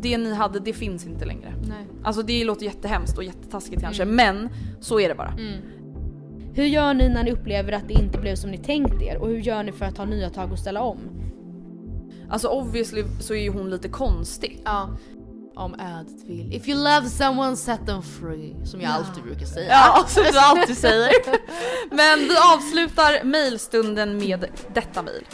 Det ni hade, det finns inte längre. Nej. Alltså det låter jättehemskt och jättetaskigt kanske, men så är det bara. Hur gör ni när ni upplever att det inte blev som ni tänkt er? Och hur gör ni för att ta nya tag och ställa om? Alltså obviously så är ju hon lite konstig. Ja. Om ödet vill. If you love someone set them free. Som jag alltid brukar säga. Ja, som du alltid säger. Men vi avslutar mailstunden med detta mail.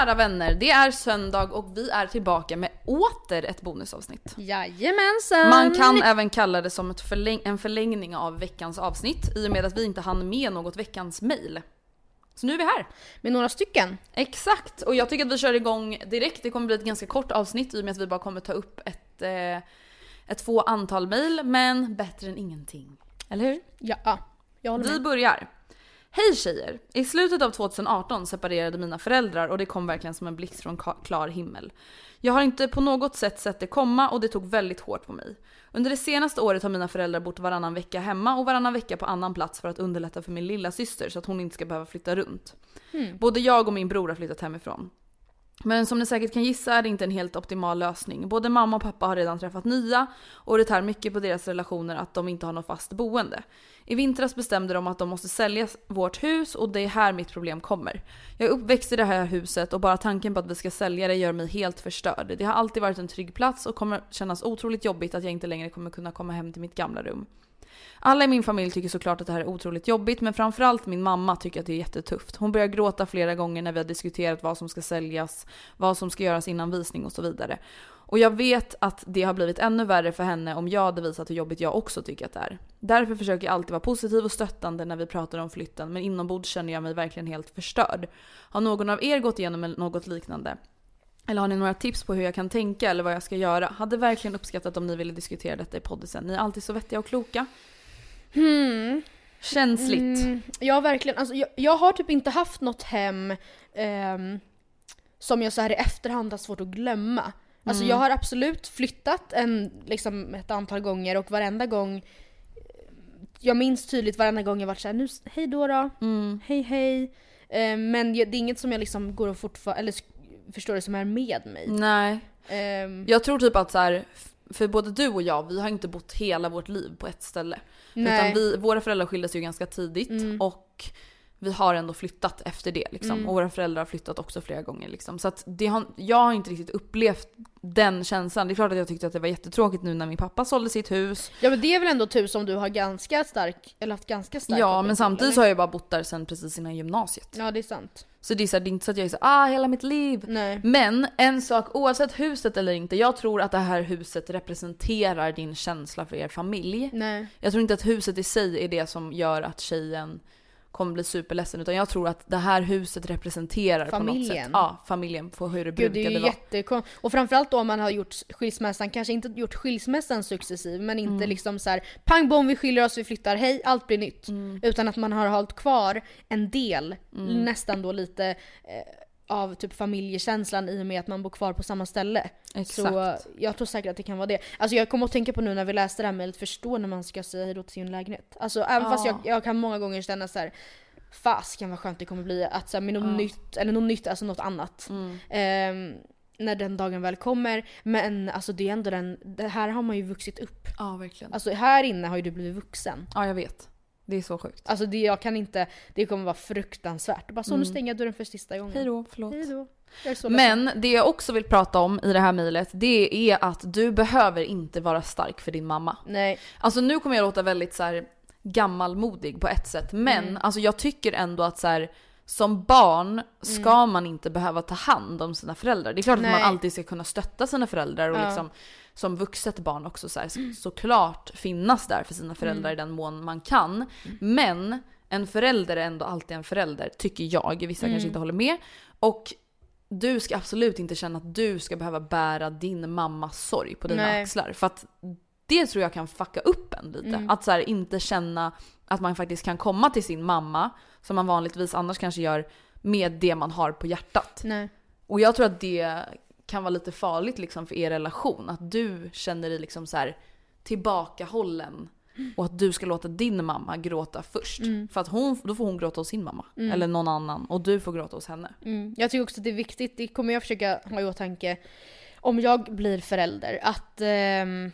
Kära vänner, det är söndag och vi är tillbaka med åter ett bonusavsnitt. Jajamensan! Man kan även kalla det som ett förläng- en förlängning av veckans avsnitt i och med att vi inte hann med något veckans mail. Så nu är vi här. Med några stycken. Exakt, och jag tycker att vi kör igång direkt. Det kommer bli ett ganska kort avsnitt i och med att vi bara kommer ta upp ett, eh, ett få antal mail, men bättre än ingenting. Eller hur? Ja, ja. jag håller Vi med. börjar. Hej tjejer! I slutet av 2018 separerade mina föräldrar och det kom verkligen som en blixt från klar himmel. Jag har inte på något sätt sett det komma och det tog väldigt hårt på mig. Under det senaste året har mina föräldrar bott varannan vecka hemma och varannan vecka på annan plats för att underlätta för min lilla syster så att hon inte ska behöva flytta runt. Både jag och min bror har flyttat hemifrån. Men som ni säkert kan gissa är det inte en helt optimal lösning. Både mamma och pappa har redan träffat nya och det tär mycket på deras relationer att de inte har något fast boende. I vintras bestämde de att de måste sälja vårt hus och det är här mitt problem kommer. Jag är uppväxt i det här huset och bara tanken på att vi ska sälja det gör mig helt förstörd. Det har alltid varit en trygg plats och kommer kännas otroligt jobbigt att jag inte längre kommer kunna komma hem till mitt gamla rum. Alla i min familj tycker såklart att det här är otroligt jobbigt men framförallt min mamma tycker att det är jättetufft. Hon börjar gråta flera gånger när vi har diskuterat vad som ska säljas, vad som ska göras innan visning och så vidare. Och jag vet att det har blivit ännu värre för henne om jag hade visat hur jobbigt jag också tycker att det är. Därför försöker jag alltid vara positiv och stöttande när vi pratar om flytten men inombords känner jag mig verkligen helt förstörd. Har någon av er gått igenom något liknande? Eller har ni några tips på hur jag kan tänka eller vad jag ska göra? Hade verkligen uppskattat om ni ville diskutera detta i podden. Ni är alltid så vettiga och kloka. Hmm. Känsligt. Mm, jag har verkligen, alltså jag, jag har typ inte haft något hem ehm, som jag så här i efterhand har svårt att glömma. Alltså jag har absolut flyttat en, liksom ett antal gånger och varenda gång jag minns tydligt varenda gång jag varit såhär, nu, hej då då, hej hej. Eh, men jag, det är inget som jag liksom går och fortfarande, eller förstår det som är med mig. Nej. Ehm, Jag tror typ att så här, för både du och jag, vi har inte bott hela vårt liv på ett ställe. Nej. Utan vi, våra föräldrar skildes ju ganska tidigt Mm. och vi har ändå flyttat efter det liksom. Mm. Och våra föräldrar har flyttat också flera gånger liksom. Så att det har, jag har inte riktigt upplevt den känslan. Det är klart att jag tyckte att det var jättetråkigt nu när min pappa sålde sitt hus. Ja men det är väl ändå tur som du har ganska stark, eller haft ganska stark Ja men samtidigt så har jag bara bott där sen precis innan gymnasiet. Ja det är sant. Så det är, så här, det är inte så att jag är så ah hela mitt liv. Nej. Men en sak, oavsett huset eller inte, jag tror att det här huset representerar din känsla för er familj. Nej. Jag tror inte att huset i sig är det som gör att tjejen kommer bli superledsen utan jag tror att det här huset representerar på något sätt Familjen. ja, familjen på hur det Gud det är brukade vara. jättekonstigt. Och framförallt då om man har gjort skilsmässan, kanske inte gjort skilsmässan successiv men inte Mm. liksom så här pang bom vi skiljer oss, vi flyttar, hej allt blir nytt. Mm. Utan att man har hållit kvar en del, nästan då lite eh, av typ familjekänslan i och med att man bor kvar på samma ställe. Exakt. Så jag tror säkert att det kan vara det. Alltså jag kommer att tänka på nu när vi läste det här mejlet, förstå när man ska säga hejdå till sin lägenhet. Alltså även fast jag, Ja. jag kan många gånger känna så här. Fasken vad skönt det kommer bli att så här, med något Ja. nytt, eller något nytt, alltså något annat. Mm. Ehm, när den dagen väl kommer. Men alltså det är ändå den, det här har man ju vuxit upp. Ja verkligen. Alltså här inne har ju du blivit vuxen. Ja jag vet. Det är så sjukt. Alltså det, jag kan inte, det kommer vara fruktansvärt. Bara så nu Mm. stänger jag dörren för sista gången. Hej då, förlåt. Hej då. Jag är så ledsen. Men det jag också vill prata om i det här mejlet, det är att du behöver inte vara stark för din mamma. Nej. Alltså nu kommer jag låta väldigt så här gammalmodig på ett sätt, men Mm. alltså jag tycker ändå att så här, som barn ska Mm. man inte behöva ta hand om sina föräldrar. Det är klart att Nej. man alltid ska kunna stötta sina föräldrar och Ja. liksom som vuxet barn också så här, så- såklart finnas där för sina föräldrar i den mån man kan. Men en förälder är ändå alltid en förälder, tycker jag. Vissa kanske inte håller med. Och du ska absolut inte känna att du ska behöva bära din mammas sorg på dina Nej. axlar. För att det tror jag kan fucka upp en lite. Mm. Att så här, inte känna att man faktiskt kan komma till sin mamma, som man vanligtvis annars kanske gör, med det man har på hjärtat. Nej. Och jag tror att det kan vara lite farligt liksom för er relation. Att du känner dig liksom så här tillbakahållen. Och att du ska låta din mamma gråta först. För att hon, då får hon gråta hos sin mamma. Eller någon annan. Och du får gråta hos henne. Mm. Jag tycker också att det är viktigt, det kommer jag försöka ha i åtanke om jag blir förälder, att, ehm,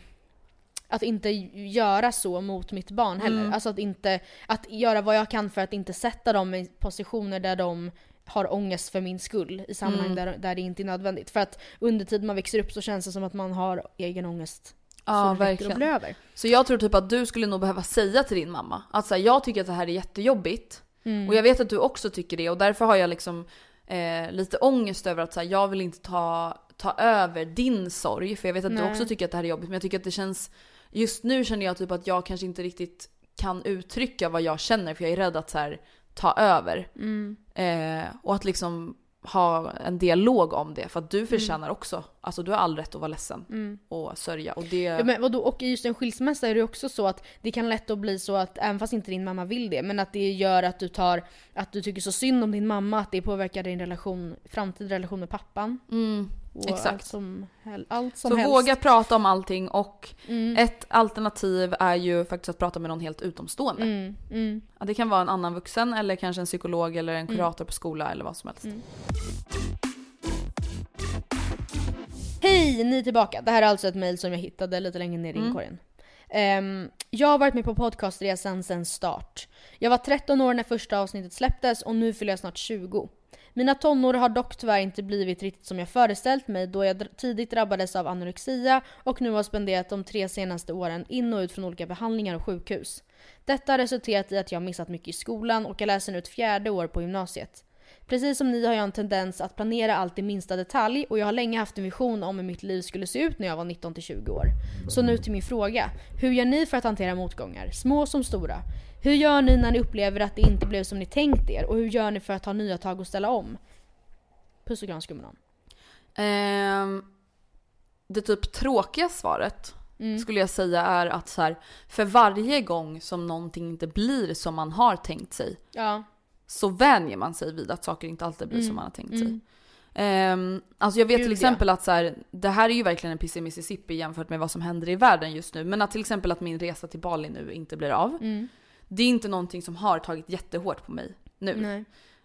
att inte göra så mot mitt barn heller. Mm. Alltså att inte, att göra vad jag kan för att inte sätta dem i positioner där de har ångest för min skull i sammanhang Mm. där, där det inte är nödvändigt. För att under tiden man växer upp så känns det som att man har egen ångest. Ja, så verkligen. över. Så jag tror typ att du skulle nog behöva säga till din mamma att så här, jag tycker att det här är jättejobbigt. Mm. Och jag vet att du också tycker det och därför har jag liksom eh, lite ångest över att så här, jag vill inte ta, ta över din sorg. För jag vet att du Nej. också tycker att det här är jobbigt men jag tycker att det känns Just nu känner jag typ att jag kanske inte riktigt kan uttrycka vad jag känner för jag är rädd att så här, ta över. Mm. Eh, och att liksom ha en dialog om det för att du förtjänar också, alltså du har all rätt att vara ledsen Mm. och sörja och det... Ja, men vadå? Och i just en skilsmässa är det också så att det kan lätt att bli så att, även fast inte din mamma vill det, men att det gör att du tar, att du tycker så synd om din mamma, att det påverkar din relation, framtida relation med pappan. mm, Och Exakt. Allt som, allt som Så helst. våga prata om allting och Mm. ett alternativ är ju faktiskt att prata med någon helt utomstående. Mm, mm. Ja, det kan vara en annan vuxen eller kanske en psykolog eller en kurator på skola eller vad som helst. Mm. Hej, ni är tillbaka. Det här är alltså ett mejl som jag hittade lite längre ner i Mm. inkorgen. Um, jag har varit med på podcastresan sedan start. Jag var 13 år när första avsnittet släpptes och nu fyller jag snart 20. Mina tonår har dock tyvärr inte blivit riktigt som jag föreställt mig då jag tidigt drabbades av anorexia och nu har spenderat de tre senaste åren in och ut från olika behandlingar och sjukhus. Detta har resulterat i att jag har missat mycket i skolan och jag läser nu ett fjärde år på gymnasiet. Precis som ni har jag en tendens att planera allt i minsta detalj och jag har länge haft en vision om hur mitt liv skulle se ut när jag var 19-20 år. Så nu till min fråga. Hur gör ni för att hantera motgångar? Små som stora. Hur gör ni när ni upplever att det inte blev som ni tänkt er? Och hur gör ni för att ta nya tag och ställa om? Puss och kram skumman. Ehm, det typ tråkiga svaret Mm. skulle jag säga är att så här, för varje gång som någonting inte blir som man har tänkt sig Ja. Så vänjer man sig vid att saker inte alltid blir Mm. som man har tänkt sig. Mm. Ehm, alltså jag vet Gud, till exempel att så här, det här är ju verkligen en piss i Mississippi jämfört med vad som händer i världen just nu. Men att till exempel att min resa till Bali nu inte blir av. Mm. Det är inte någonting som har tagit jättehårt på mig nu. Nej.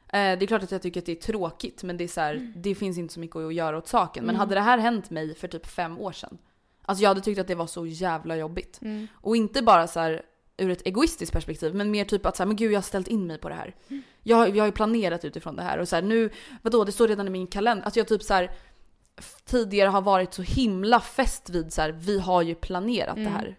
Eh, det är klart att jag tycker att det är tråkigt men det, är så här, Mm. det finns inte så mycket att göra åt saken. Men hade det här hänt mig för typ fem år sedan. Alltså jag hade tyckt att det var så jävla jobbigt. Mm. Och inte bara så här ur ett egoistiskt perspektiv, men mer typ att så här, men gud jag har ställt in mig på det här. Jag, jag har ju planerat utifrån det här och så här, nu, vadå det står redan i min kalender. Att jag typ så här, tidigare har varit så himla fäst vid så här, vi har ju planerat det här.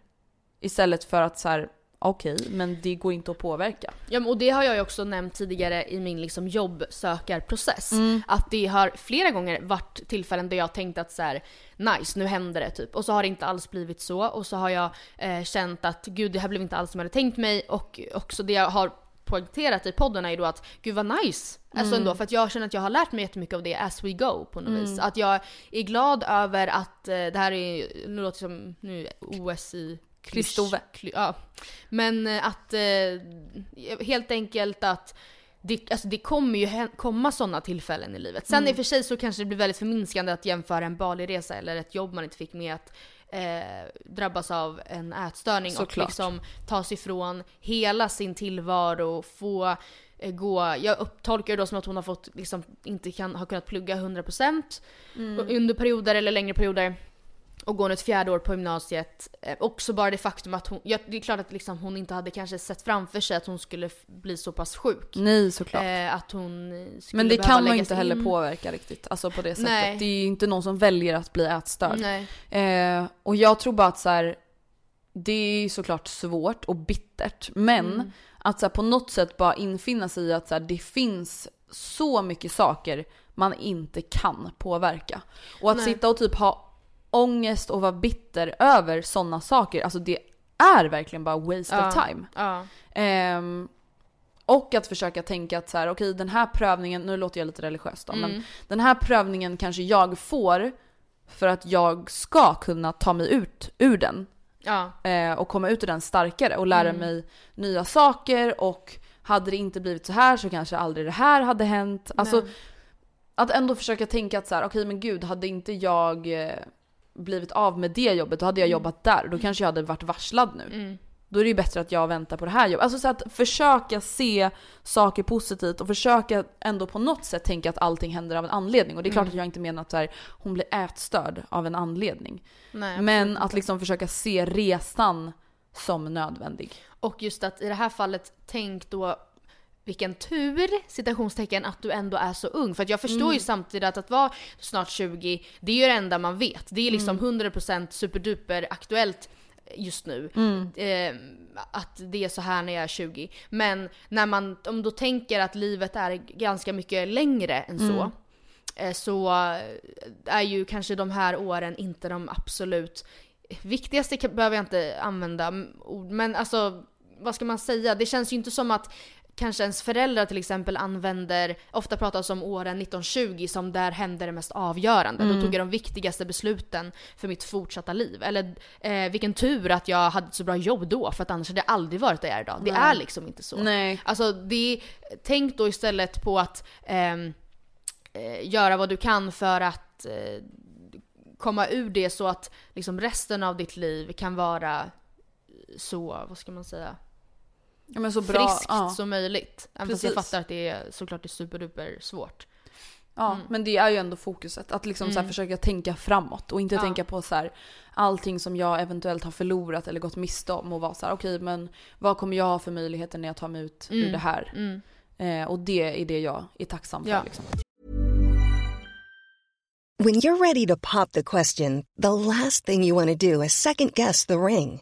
Istället för att så här, okej, men det går inte att påverka. Ja, och det har jag ju också nämnt tidigare i min liksom jobbsökarprocess. Att det har flera gånger varit tillfällen där jag tänkt att så här, nice, nu händer det typ. Och så har det inte alls blivit så. Och så har jag eh, känt att gud, det här blev inte alls som jag hade tänkt mig. Och också det jag har poängterat i podden är ju då att gud vad nice. Alltså ändå, för att jag känner att jag har lärt mig jättemycket av det as we go på något vis. Att jag är glad över att eh, det här är, nu låter det som, nu OS i Kristove. Ja. Men eh, att eh, helt enkelt att det, alltså det kommer ju komma sådana tillfällen i livet. Sen i och för sig så kanske det blir väldigt förminskande att jämföra en Bali-resa eller ett jobb man inte fick med att eh, drabbas av en ätstörning Såklart. och liksom tas ifrån hela sin tillvaro, få eh, gå, jag upptolkar det då som att hon har fått, liksom inte kan, har kunnat plugga 100% under perioder eller längre perioder och går nu ett fjärde år på gymnasiet. Eh, också bara det faktum att hon, ja, det är klart att liksom hon inte hade kanske sett framför sig att hon skulle bli så pass sjuk. Nej såklart. Eh, att hon eh, skulle men det kan man ju inte heller in. påverka riktigt, alltså på det sättet. Nej. Det är ju inte någon som väljer att bli ätstörd. Nej. Eh, och jag tror bara att så här, det är ju såklart svårt och bittert, men Mm. att så här, på något sätt bara infinna sig i att så här, det finns så mycket saker man inte kan påverka. Och att Nej. sitta och typ ha ångest och vara bitter över sådana saker, alltså det är verkligen bara waste of Ja. time. Ja. Ehm, och att försöka tänka att så här, okej den här prövningen, nu låter jag lite religiös då, Mm. men den här prövningen kanske jag får för att jag ska kunna ta mig ut ur den Ja. eh, och komma ut ur den starkare och lära mig nya saker och hade det inte blivit så här så kanske aldrig det här hade hänt. Alltså Nej. att ändå försöka tänka att så här, okej men gud hade inte jag eh, blivit av med det jobbet då hade jag jobbat där då kanske jag hade varit varslad nu. Mm. Då är det ju bättre att jag väntar på det här jobbet. Alltså så att försöka se saker positivt och försöka ändå på något sätt tänka att allting händer av en anledning. Och det är klart att jag inte menar att så här, hon blir ätstörd av en anledning. Nej, Men att liksom försöka se resan som nödvändig. Och just att i det här fallet, tänk då vilken tur, citationstecken, att du ändå är så ung. För att jag förstår Mm. ju samtidigt att att vara snart 20, det är ju det enda man vet. Det är liksom Mm. 100% superduper aktuellt just nu. Mm. Eh, att det är så här när jag är 20. Men när man, om då tänker att livet är ganska mycket längre än så. Mm. eh, Så är ju kanske de här åren inte de absolut viktigaste behöver jag inte använda ord, men alltså vad ska man säga? Det känns ju inte som att kanske ens föräldrar till exempel använder, ofta pratas om åren 1920 som där hände det mest avgörande. Då tog jag de viktigaste besluten för mitt fortsatta liv. Eller eh, vilken tur att jag hade ett så bra jobb då för att annars hade jag aldrig varit där jag är idag. Det Nej. är liksom inte så. Nej. Alltså det, tänk då istället på att ehm, eh, göra vad du kan för att eh, komma ur det så att liksom resten av ditt liv kan vara så, vad ska man säga, Ja, men så bra. friskt ja. som möjligt. Även fast jag Precis. fattar att det är såklart är superduper svårt. Ja, men det är ju ändå fokuset. Att liksom så här försöka tänka framåt och inte Ja. tänka på så här, allting som jag eventuellt har förlorat eller gått miste om och vara så här, okej men vad kommer jag ha för möjligheter när jag tar mig ut ur det här? Mm. Eh, och det är det jag är tacksam för. Ja. Liksom. When you're ready to pop the question, the last thing you want to do is second guess the ring.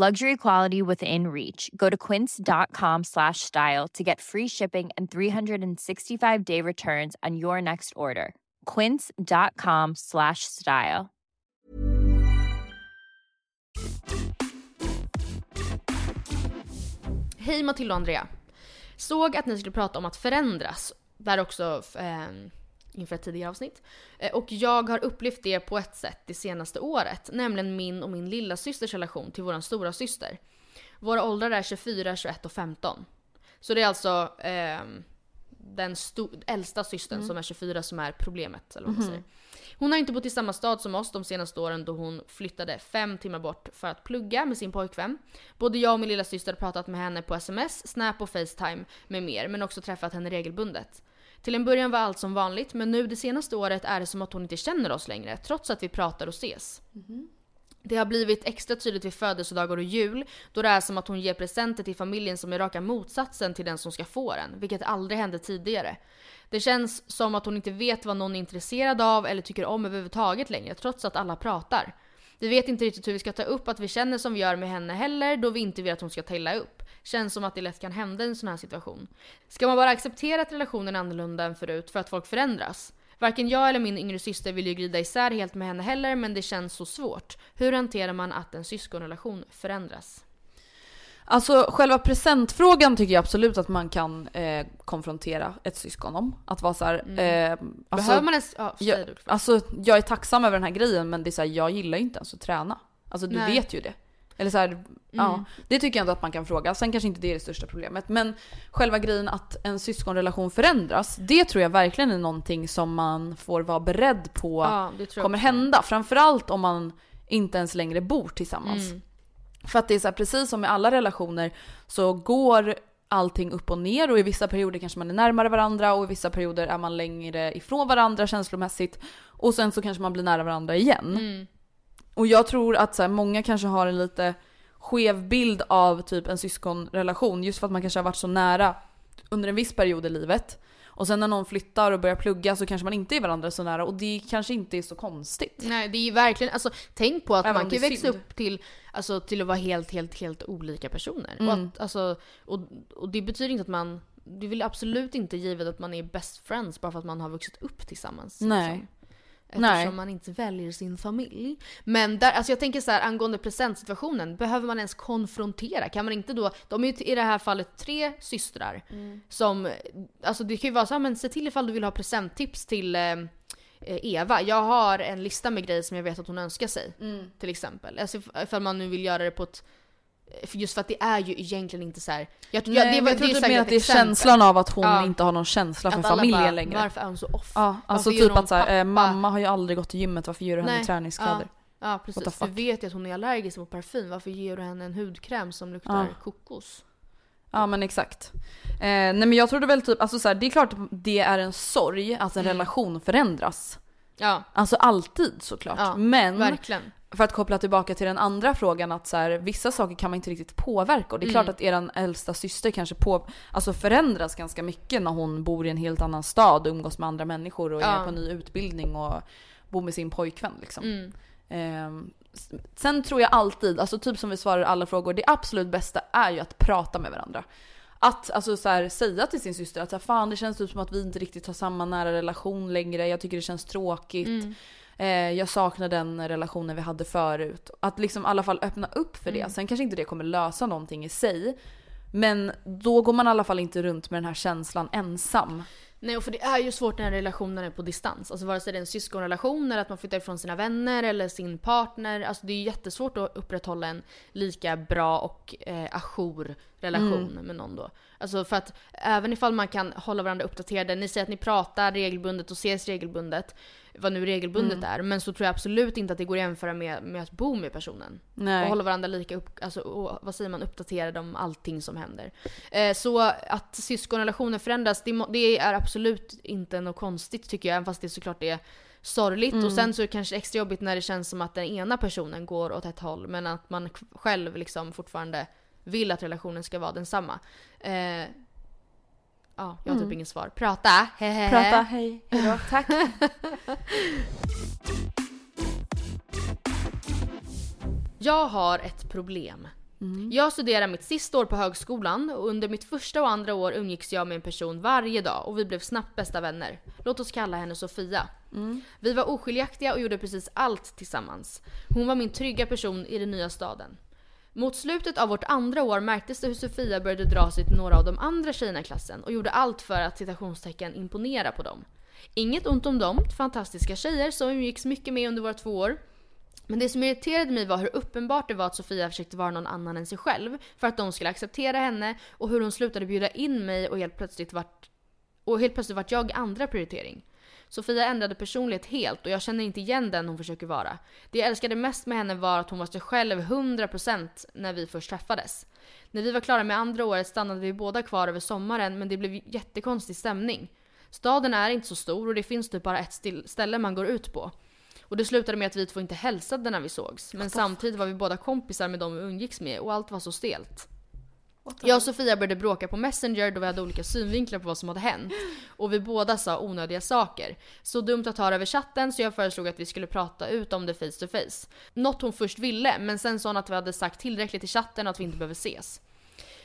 Luxury quality within reach. Go to quince.com slash style to get free shipping and 365 day returns on your next order. Quince.com slash style. Hej Matilda och Andrea. Såg att ni skulle prata om att förändras. Där också eh, inför ett tidigare avsnitt. Eh, och jag har upplevt det på ett sätt det senaste året. Nämligen min och min lilla systers relation till vår stora syster. Våra åldrar är 24, 21 och 15. Så det är alltså eh, den äldsta systern Mm. som är 24 som är problemet. Eller vad man säger. Hon har inte bott i samma stad som oss de senaste åren då hon flyttade fem timmar bort för att plugga med sin pojkvän. Både jag och min lilla syster har pratat med henne på sms, snap och facetime med mer, men också träffat henne regelbundet. Till en början var allt som vanligt, men nu det senaste året är det som att hon inte känner oss längre, trots att vi pratar och ses. Det har blivit extra tydligt vid födelsedagar och jul, då det är som att hon ger presenter till familjen som är raka motsatsen till den som ska få den, vilket aldrig hände tidigare. Det känns som att hon inte vet vad någon är intresserad av eller tycker om överhuvudtaget längre, trots att alla pratar. Vi vet inte riktigt hur vi ska ta upp att vi känner som vi gör med henne heller, då vi inte vill att hon ska ta illa upp. Känns som att det lätt kan hända i en sån här situation. Ska man bara acceptera att relationen är annorlunda än förut för att folk förändras? Varken jag eller min yngre syster vill ju glida isär helt med henne heller, men det känns så svårt. Hur hanterar man att en syskonrelation förändras? Alltså själva presentfrågan tycker jag absolut att man kan eh, konfrontera ett syskon om. Att vara såhär... Eh, alltså, Mm. Behöver man ens... Ja, jag, alltså jag är tacksam över den här grejen men det är såhär, jag gillar ju inte ens att träna. Alltså du Nej. vet ju det. Eller så här, ja, Mm. det tycker jag ändå att man kan fråga. Sen kanske inte det är det största problemet. Men själva grejen att en syskonrelation förändras, det tror jag verkligen är någonting som man får vara beredd på Ja, kommer också. hända. Framförallt om man inte ens längre bor tillsammans. Mm. För att det är så här, precis som i alla relationer så går allting upp och ner och i vissa perioder kanske man är närmare varandra och i vissa perioder är man längre ifrån varandra känslomässigt. Och sen så kanske man blir nära varandra igen. Mm. Och jag tror att så här, många kanske har en lite skev bild av typ en syskonrelation just för att man kanske har varit så nära under en viss period i livet. Och sen när någon flyttar och börjar plugga så kanske man inte är varandra så nära och det kanske inte är så konstigt. Nej, det är ju verkligen, alltså tänk på att Även man kan är växa synd. upp till, alltså, till att vara helt, helt, helt olika personer. Och, Mm. att, alltså, och, och det betyder inte att man, det vill absolut inte givet att man är best friends bara för att man har vuxit upp tillsammans. Nej. Liksom. Eftersom Nej. man inte väljer sin familj. Men där, alltså jag tänker så här angående presentsituationen, behöver man ens konfrontera? Kan man inte då, de är ju i det här fallet tre systrar som, alltså det kan ju vara så här, men se till ifall du vill ha presenttips till eh, eh, Eva. Jag har en lista med grejer som jag vet att hon önskar sig. Till exempel. Alltså if- ifall man nu vill göra det på ett för just för att det är ju egentligen inte så här. Jag, Nej, ja, men det, var- jag säkert mer att det är känslan av att hon Ja. inte har någon känsla för familjen bara, längre. Varför är hon så off? Ja, alltså typ att så här, eh, mamma har ju aldrig gått till gymmet, varför ger du henne Nej, träningskläder? Ja, ja precis. Du vet ju att hon är allergisk mot parfym. Varför ger du henne en hudkräm som luktar Ja. kokos? Ja men exakt. Eh, nej men jag trodde väl typ, alltså så här, det är klart att det är en sorg att en Mm. relation förändras. Ja, Alltså alltid såklart. Ja, men verkligen. för att koppla tillbaka till den andra frågan att så här, vissa saker kan man inte riktigt påverka och det är klart Mm. att eran äldsta syster kanske på, alltså förändras ganska mycket när hon bor i en helt annan stad och umgås med andra människor och Ja. är på ny utbildning och bor med sin pojkvän liksom. Mm. S- sen tror jag alltid, alltså typ som vi svarar alla frågor, det absolut bästa är ju att prata med varandra. Att alltså så här, säga till sin syster att så här, fan det känns typ som att vi inte riktigt har samma nära relation längre, jag tycker det känns tråkigt. Mm. Eh, jag saknar den relationen vi hade förut. Att liksom i alla fall öppna upp för Mm. det. Sen kanske inte det kommer lösa någonting i sig. Men då går man i alla fall inte runt med den här känslan ensam. Nej, och för det är ju svårt när relationen är på distans. Alltså vare sig det är en syskonrelation eller att man flyttar ifrån sina vänner eller sin partner. Alltså det är ju jättesvårt att upprätthålla en lika bra och eh, ajour relation med någon då. Alltså för att även ifall man kan hålla varandra uppdaterade, ni säger att ni pratar regelbundet och ses regelbundet, vad nu regelbundet är, men så tror jag absolut inte att det går att jämföra med, med att bo med personen. Nej. Och hålla varandra lika upp, alltså, och, vad säger man, uppdaterade om allting som händer. Eh, så att syskonrelationer förändras, det, det är absolut inte något konstigt tycker jag, även fast det såklart är sorgligt Mm. och sen så är det kanske extra jobbigt när det känns som att den ena personen går åt ett håll men att man själv liksom fortfarande vill att relationen ska vara densamma. Eh, ja, jag har typ inget svar. Prata! hehehe. Mm. Prata, hej, hejdå, tack. Jag har ett problem. Jag studerar mitt sista år på högskolan och under mitt första och andra år umgicks jag med en person varje dag och vi blev snabbt bästa vänner. Låt oss kalla henne Sofia. Vi var oskiljaktiga och gjorde precis allt tillsammans. Hon var min trygga person i den nya staden. Mot slutet av vårt andra år märktes det hur Sofia började dra sig till några av de andra tjejerna i klassen och gjorde allt för att citationstecken imponera på dem. Inget ont om dem, fantastiska tjejer som umgicks mycket med under våra två år. Men det som irriterade mig var hur uppenbart det var att Sofia försökte vara någon annan än sig själv för att de skulle acceptera henne och hur hon slutade bjuda in mig och helt plötsligt vart, och helt plötsligt vart jag andra prioritering. Sofia ändrade personlighet helt och jag känner inte igen den hon försöker vara. Det jag älskade mest med henne var att hon var sig själv 100% när vi först träffades. När vi var klara med andra året stannade vi båda kvar över sommaren men det blev jättekonstig stämning. Staden är inte så stor och det finns typ bara ett ställe man går ut på. Och det slutade med att vi två inte hälsade när vi sågs. Men samtidigt var vi båda kompisar med dem vi umgicks med och allt var så stelt. Jag och Sofia började bråka på Messenger då vi hade olika synvinklar på vad som hade hänt. Och vi båda sa onödiga saker. Så dumt att det över chatten så jag föreslog att vi skulle prata ut om det face to face. Något hon först ville, men sen sa hon att vi hade sagt tillräckligt i chatten och att vi inte behöver ses.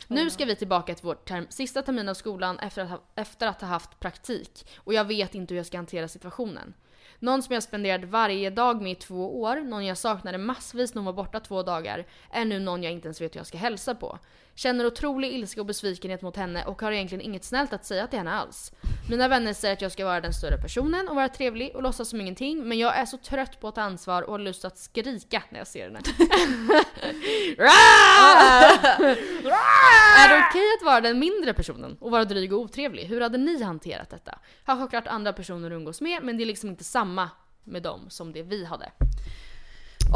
Nu ska vi tillbaka till vår term- sista termin av skolan efter att, ha, efter att ha haft praktik. Och jag vet inte hur jag ska hantera situationen. Någon som jag spenderat varje dag med i två år, någon jag saknade massvis när hon var borta två dagar, är nu någon jag inte ens vet hur jag ska hälsa på. Känner otrolig ilska och besvikenhet mot henne och har egentligen inget snällt att säga till henne alls. Mina vänner säger att jag ska vara den större personen och vara trevlig och låtsas som ingenting, men jag är så trött på att ta ansvar och har lust att skrika när jag ser henne. Är det okej att vara den mindre personen och vara dryg och otrevlig? Hur hade ni hanterat detta? Har självklart andra personer att umgås med men det är liksom inte samma med dem som det vi hade.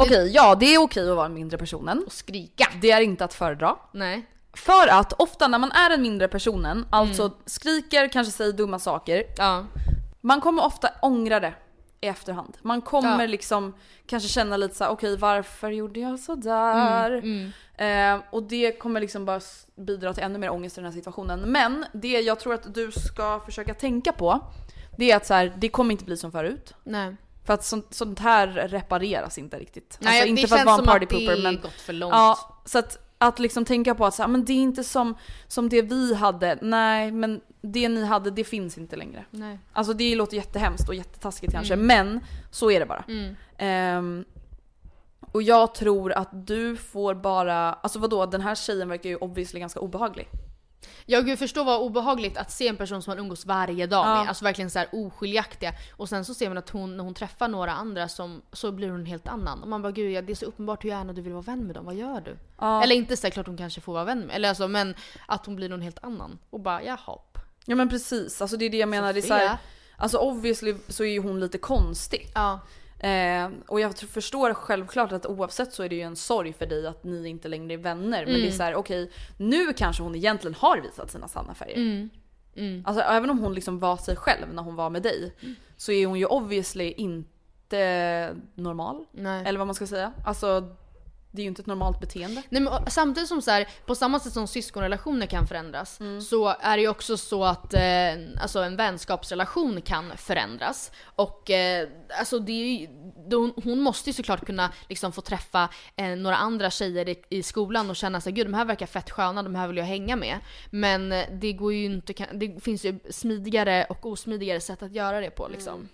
Okej, ja det är okej att vara den mindre personen. Och skrika! Det är inte att föredra. Nej. För att ofta när man är den mindre personen, alltså skriker, kanske säger dumma saker, Ja. man kommer ofta ångra det i efterhand. Man kommer Ja. liksom kanske känna lite så här: okej varför gjorde jag sådär? Mm. Eh, och det kommer liksom bara bidra till ännu mer ångest i den här situationen. Men det jag tror att du ska försöka tänka på, det är att så här, det kommer inte bli som förut. Nej. För att sånt, sånt här repareras inte riktigt. Nej alltså, inte det för att vara en party att det pooper men gått för långt. Ja, så att, att liksom tänka på att så här, men det är inte som, som det vi hade. Nej, men det ni hade, det finns inte längre. Nej. Alltså det låter jättehemskt och jättetaskigt kanske, Mm. men så är det bara. Mm. Ehm, och jag tror att du får bara, alltså vadå, den här tjejen verkar ju obviously ganska obehaglig. Jag gud förstå vad obehagligt att se en person som man umgås varje dag Ja. med. Alltså verkligen så här oskiljaktiga. Och sen så ser man att hon, när hon träffar några andra som, så blir hon en helt annan. Och man bara gud ja, det är så uppenbart hur gärna du vill vara vän med dem, vad gör du? Ja. Eller inte så klart hon kanske får vara vän med, eller alltså men att hon blir någon helt annan. Och bara jaha. Ja men precis, alltså det är det jag menar. Det är så här, Sofia. alltså obviously så är ju hon lite konstig. Ja. Eh, och jag förstår självklart att oavsett så är det ju en sorg för dig att ni inte längre är vänner. Men det är så här: okej, nu kanske hon egentligen har visat sina sanna färger. Mm. Mm. Alltså även om hon liksom var sig själv när hon var med dig, så är hon ju obviously inte normal. Nej. Eller vad man ska säga. Alltså det är ju inte ett normalt beteende. Nej, men samtidigt som så här, på samma sätt som syskonrelationer kan förändras så är det ju också så att eh, alltså en vänskapsrelation kan förändras. Och eh, alltså det ju, då, hon måste ju såklart kunna liksom få träffa eh, några andra tjejer i, i skolan och känna sig gud de här verkar fett sköna, de här vill jag hänga med. Men eh, det går ju inte, det finns ju smidigare och osmidigare sätt att göra det på liksom.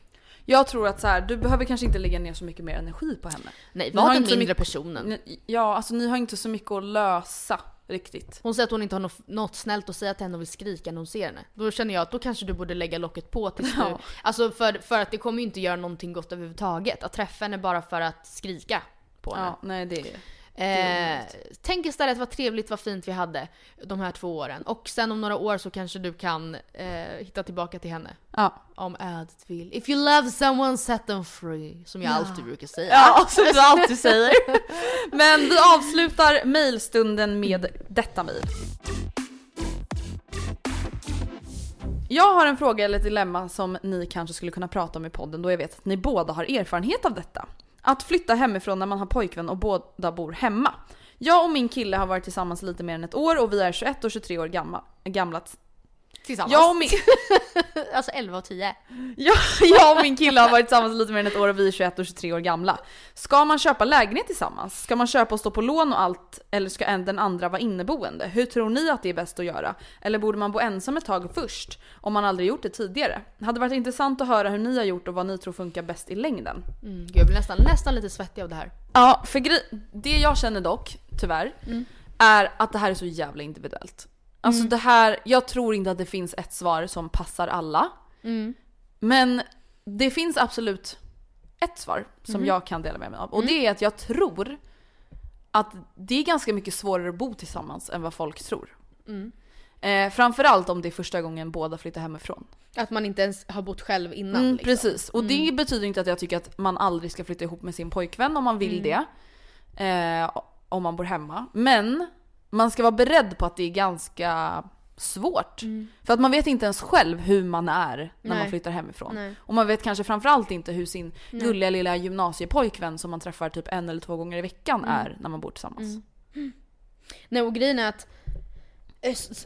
Jag tror att så här, du behöver kanske inte lägga ner så mycket mer energi på henne. Nej, var den mindre mycket- personen. Ni- Ja, alltså ni har inte så mycket att lösa riktigt. Hon säger att hon inte har något, något snällt att säga till henne och vill skrika när hon ser henne. Då känner jag att då kanske du borde lägga locket på tills du... Ja. Alltså för, för att det kommer ju inte göra någonting gott överhuvudtaget. Att träffa henne bara för att skrika på henne. Ja, nej det är Eh, tänk istället vad trevligt, vad fint vi hade de här två åren. Och sen om några år så kanske du kan eh, hitta tillbaka till henne. Ja. Om ödet vill. If you love someone set them free. Som jag alltid brukar säga. Ja, som du alltid säger. Men vi avslutar mejlstunden med detta mejl. Jag har en fråga eller ett dilemma som ni kanske skulle kunna prata om i podden då jag vet att ni båda har erfarenhet av detta. Att flytta hemifrån när man har pojkvän och båda bor hemma. Jag och min kille har varit tillsammans lite mer än ett år och vi är 21 och 23 år gamla. gamla. Tillsammans. Jag och min... alltså 11 och 10. Jag, jag och min kille har varit tillsammans lite mer än ett år och vi är 21 och 23 år gamla. Ska man köpa lägenhet tillsammans? Ska man köpa och stå på lån och allt? Eller ska en den andra vara inneboende? Hur tror ni att det är bäst att göra? Eller borde man bo ensam ett tag först? Om man aldrig gjort det tidigare? Hade varit intressant att höra hur ni har gjort och vad ni tror funkar bäst i längden. Mm, jag blir nästan, nästan lite svettig av det här. Ja, för det jag känner dock, tyvärr, är att det här är så jävla individuellt. Alltså det här, jag tror inte att det finns ett svar som passar alla. Men det finns absolut ett svar som jag kan dela med mig av. Och det är att jag tror att det är ganska mycket svårare att bo tillsammans än vad folk tror. Eh, framförallt om det är första gången båda flyttar hemifrån. Att man inte ens har bott själv innan. Mm, liksom. Precis, och det betyder inte att jag tycker att man aldrig ska flytta ihop med sin pojkvän om man vill det. Eh, om man bor hemma. Men man ska vara beredd på att det är ganska svårt. För att man vet inte ens själv hur man är när man Nej. flyttar hemifrån. Nej. Och man vet kanske framförallt inte hur sin gulliga lilla gymnasiepojkvän som man träffar typ en eller två gånger i veckan är när man bor tillsammans. Nej och grejen är att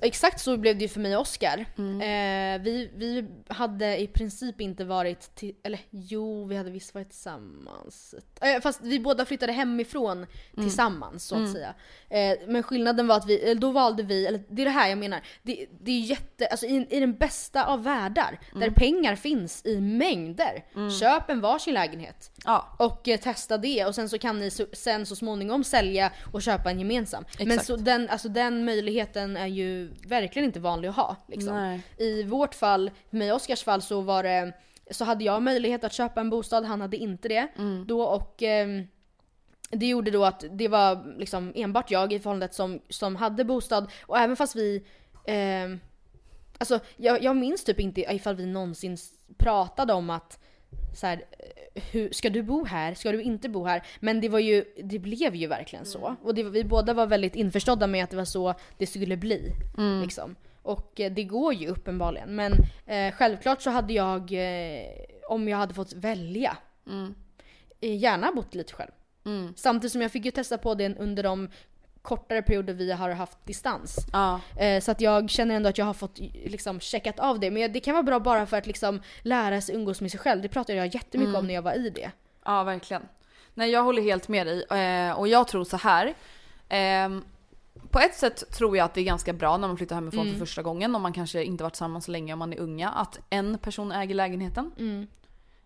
exakt så blev det ju för mig och Oscar. Mm. Eh, vi, vi hade i princip inte varit till, eller jo vi hade visst varit tillsammans. Eh, fast vi båda flyttade hemifrån Mm. tillsammans så att säga. Eh, men skillnaden var att vi, då valde vi, eller det är det här jag menar. Det, det är jätte, alltså i, i den bästa av världar, Mm. där pengar finns i mängder. Köp en varsin lägenhet. Ja. Och eh, testa det och sen så kan ni så, sen så småningom sälja och köpa en gemensam. Men Exakt. så den, alltså den möjligheten är ju verkligen inte vanlig att ha. Liksom. I vårt fall, och Oskars fall så var det, så hade jag möjlighet att köpa en bostad, han hade inte det. Mm. Då och ehm, det gjorde då att det var liksom enbart jag i förhållandet som, som hade bostad och även fast vi ehm, Alltså jag, jag minns typ inte ifall vi någonsin pratade om att så här, eh, hur, ska du bo här? Ska du inte bo här? Men det var ju, det blev ju verkligen så. Och det, vi båda var väldigt införstådda med att det var så det skulle bli. Liksom. Och eh, det går ju uppenbarligen. Men eh, självklart så hade jag, eh, om jag hade fått välja, eh, gärna bott lite själv. Samtidigt som jag fick ju testa på det under de kortare perioder vi har haft distans. Ja. Eh, Så att jag känner ändå att jag har fått liksom checkat av det. Men det kan vara bra bara för att liksom lära sig umgås med sig själv. Det pratade jag jättemycket om när jag var i det. Ja, verkligen. Nej, jag håller helt med dig. Eh, och jag tror så här. ehm, på ett sätt tror jag att det är ganska bra när man flyttar hemifrån Mm. för första gången. Om man kanske inte varit tillsammans så länge om man är unga. Att en person äger lägenheten. Mm.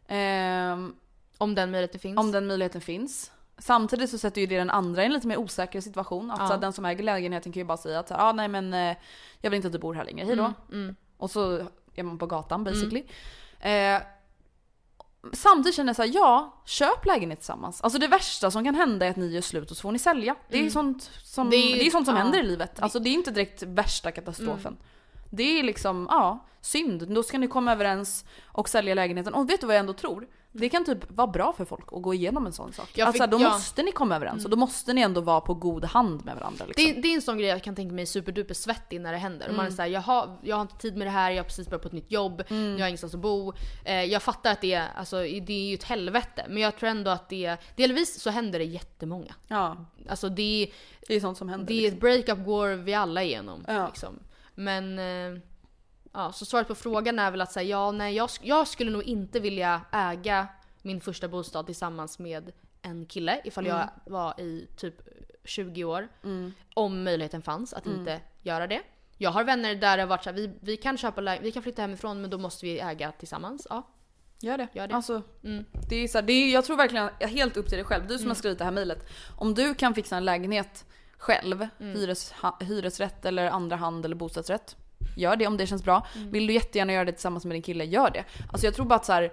Ehm, Om den möjligheten finns. om den möjligheten finns. Samtidigt så sätter ju det den andra i en lite mer osäker situation. Att Ja. den som äger lägenheten kan ju bara säga att så här, ah, nej men eh, jag vill inte att du bor här längre, hejdå. Mm, Och så är man på gatan basically. Eh, samtidigt känner jag såhär, ja, köp lägenhet tillsammans. Alltså det värsta som kan hända är att ni gör slut och så får ni sälja. Det är ju sånt som, det Mm. Det är- är, sånt som ja. händer i livet. Alltså det är inte direkt värsta katastrofen. Det är liksom, ja, synd. Då ska ni komma överens och sälja lägenheten. Och vet du vad jag ändå tror? Det kan typ vara bra för folk att gå igenom en sån sak. Jag alltså då ja. måste ni komma överens och då måste ni ändå vara på god hand med varandra. Liksom. Det, det är en sån grej jag kan tänka mig superduper svettig när det händer. Och Man är Mm. såhär, jag har, jag har inte tid med det här, jag har precis börjat på ett nytt jobb, jag har ingenstans att bo. Eh, jag fattar att det är, alltså, det är ju ett helvete. Men jag tror ändå att det, delvis så händer det jättemånga. Ja, Alltså det, det är sånt som händer. det är liksom. ett breakup går vi alla igenom. Ja. Liksom. Men eh, ja, så svaret på frågan är väl att säga ja, nej jag, jag skulle nog inte vilja äga min första bostad tillsammans med en kille ifall jag var i typ 20 år. Om möjligheten fanns att inte göra det. Jag har vänner där det har varit så här, vi, vi kan köpa vi kan flytta hemifrån men då måste vi äga tillsammans. Ja. Gör det. Gör det. Alltså, det är så här, det är, jag tror verkligen helt upp till dig själv. Du som har skrivit det här mejlet. Om du kan fixa en lägenhet själv, hyres, hyresrätt eller andra hand eller bostadsrätt. Gör det om det känns bra. Vill du jättegärna göra det tillsammans med din kille, gör det. Alltså jag tror bara att så här,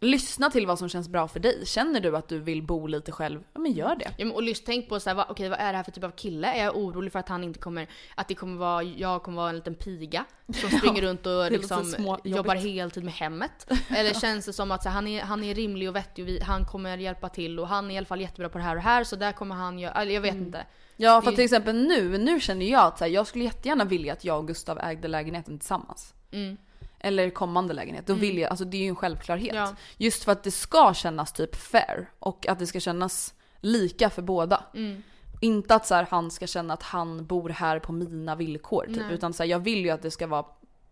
lyssna till vad som känns bra för dig. Känner du att du vill bo lite själv, ja men gör det. Ja, men och lyssna, tänk på så här, vad, okej, vad är det här för typ av kille? Är jag orolig för att han inte kommer, att det kommer vara, jag kommer vara en liten piga som springer runt och liksom jobbar heltid med hemmet? Eller känns det som att så här, han, är, han är rimlig och vettig och vi, han kommer hjälpa till och han är i alla fall jättebra på det här och det här så där kommer han göra, jag vet inte. Ja för till exempel nu, nu känner jag att så här, jag skulle jättegärna vilja att jag och Gustav ägde lägenheten tillsammans. Mm. Eller kommande lägenhet. Då vill jag, alltså det är ju en självklarhet. Ja. Just för att det ska kännas typ fair och att det ska kännas lika för båda. Mm. Inte att så här, han ska känna att han bor här på mina villkor typ. Nej. Utan så här, jag vill ju att det ska vara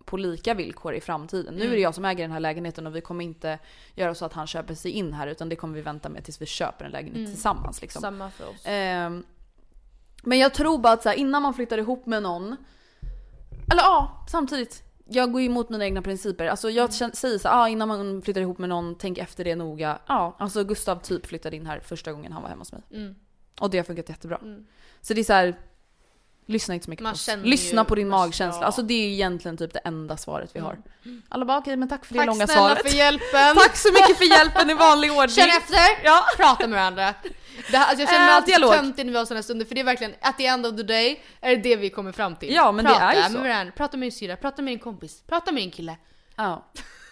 på lika villkor i framtiden. Nu är det jag som äger den här lägenheten och vi kommer inte göra så att han köper sig in här utan det kommer vi vänta med tills vi köper en lägenhet tillsammans. Liksom. Samma för oss. Ehm, men jag tror bara att så här, innan man flyttar ihop med någon, eller ja, samtidigt. Jag går ju emot mina egna principer. Alltså jag kän- säger så här, ah, innan man flyttar ihop med någon, tänk efter det noga. Ja, alltså Gustav typ flyttade in här första gången han var hemma hos mig. Mm. Och det har funkat jättebra. Så det är så här. Lyssna inte så mycket Man på oss. känner Lyssna på din man- magkänsla. ja. Alltså det är egentligen typ det enda svaret vi har. Alla bara okej men tack för det Tack långa snälla svaret. för hjälpen! Tack så mycket för hjälpen i vanlig ordning. Känn efter! Ja. Prata med varandra. Det här, alltså jag känner mig Äh, alltid dialog. töntig när vi har sådana stunder för det är verkligen at the end of the day är det det vi kommer fram till. Ja, men det prata är ju med så. varandra, prata med din syrra, prata med din kompis, prata med din kille. Ja.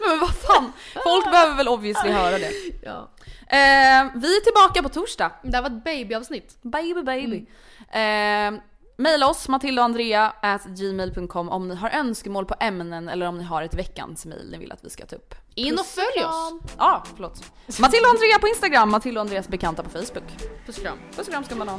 Men vad fan, folk behöver väl obviously höra det. Ja. Eh, vi är tillbaka på torsdag. Det här var ett babyavsnitt. Baby baby. Eh, Maila oss, Matilda och Andrea at gmail.com om ni har önskemål på ämnen eller om ni har ett veckans mail ni vill att vi ska ta upp. In och följ oss. Ja, förlåt. Matilda och Andrea på Instagram, Matilda och Andreas bekanta på Facebook. Puss och kram. Puss och kram ska man ha.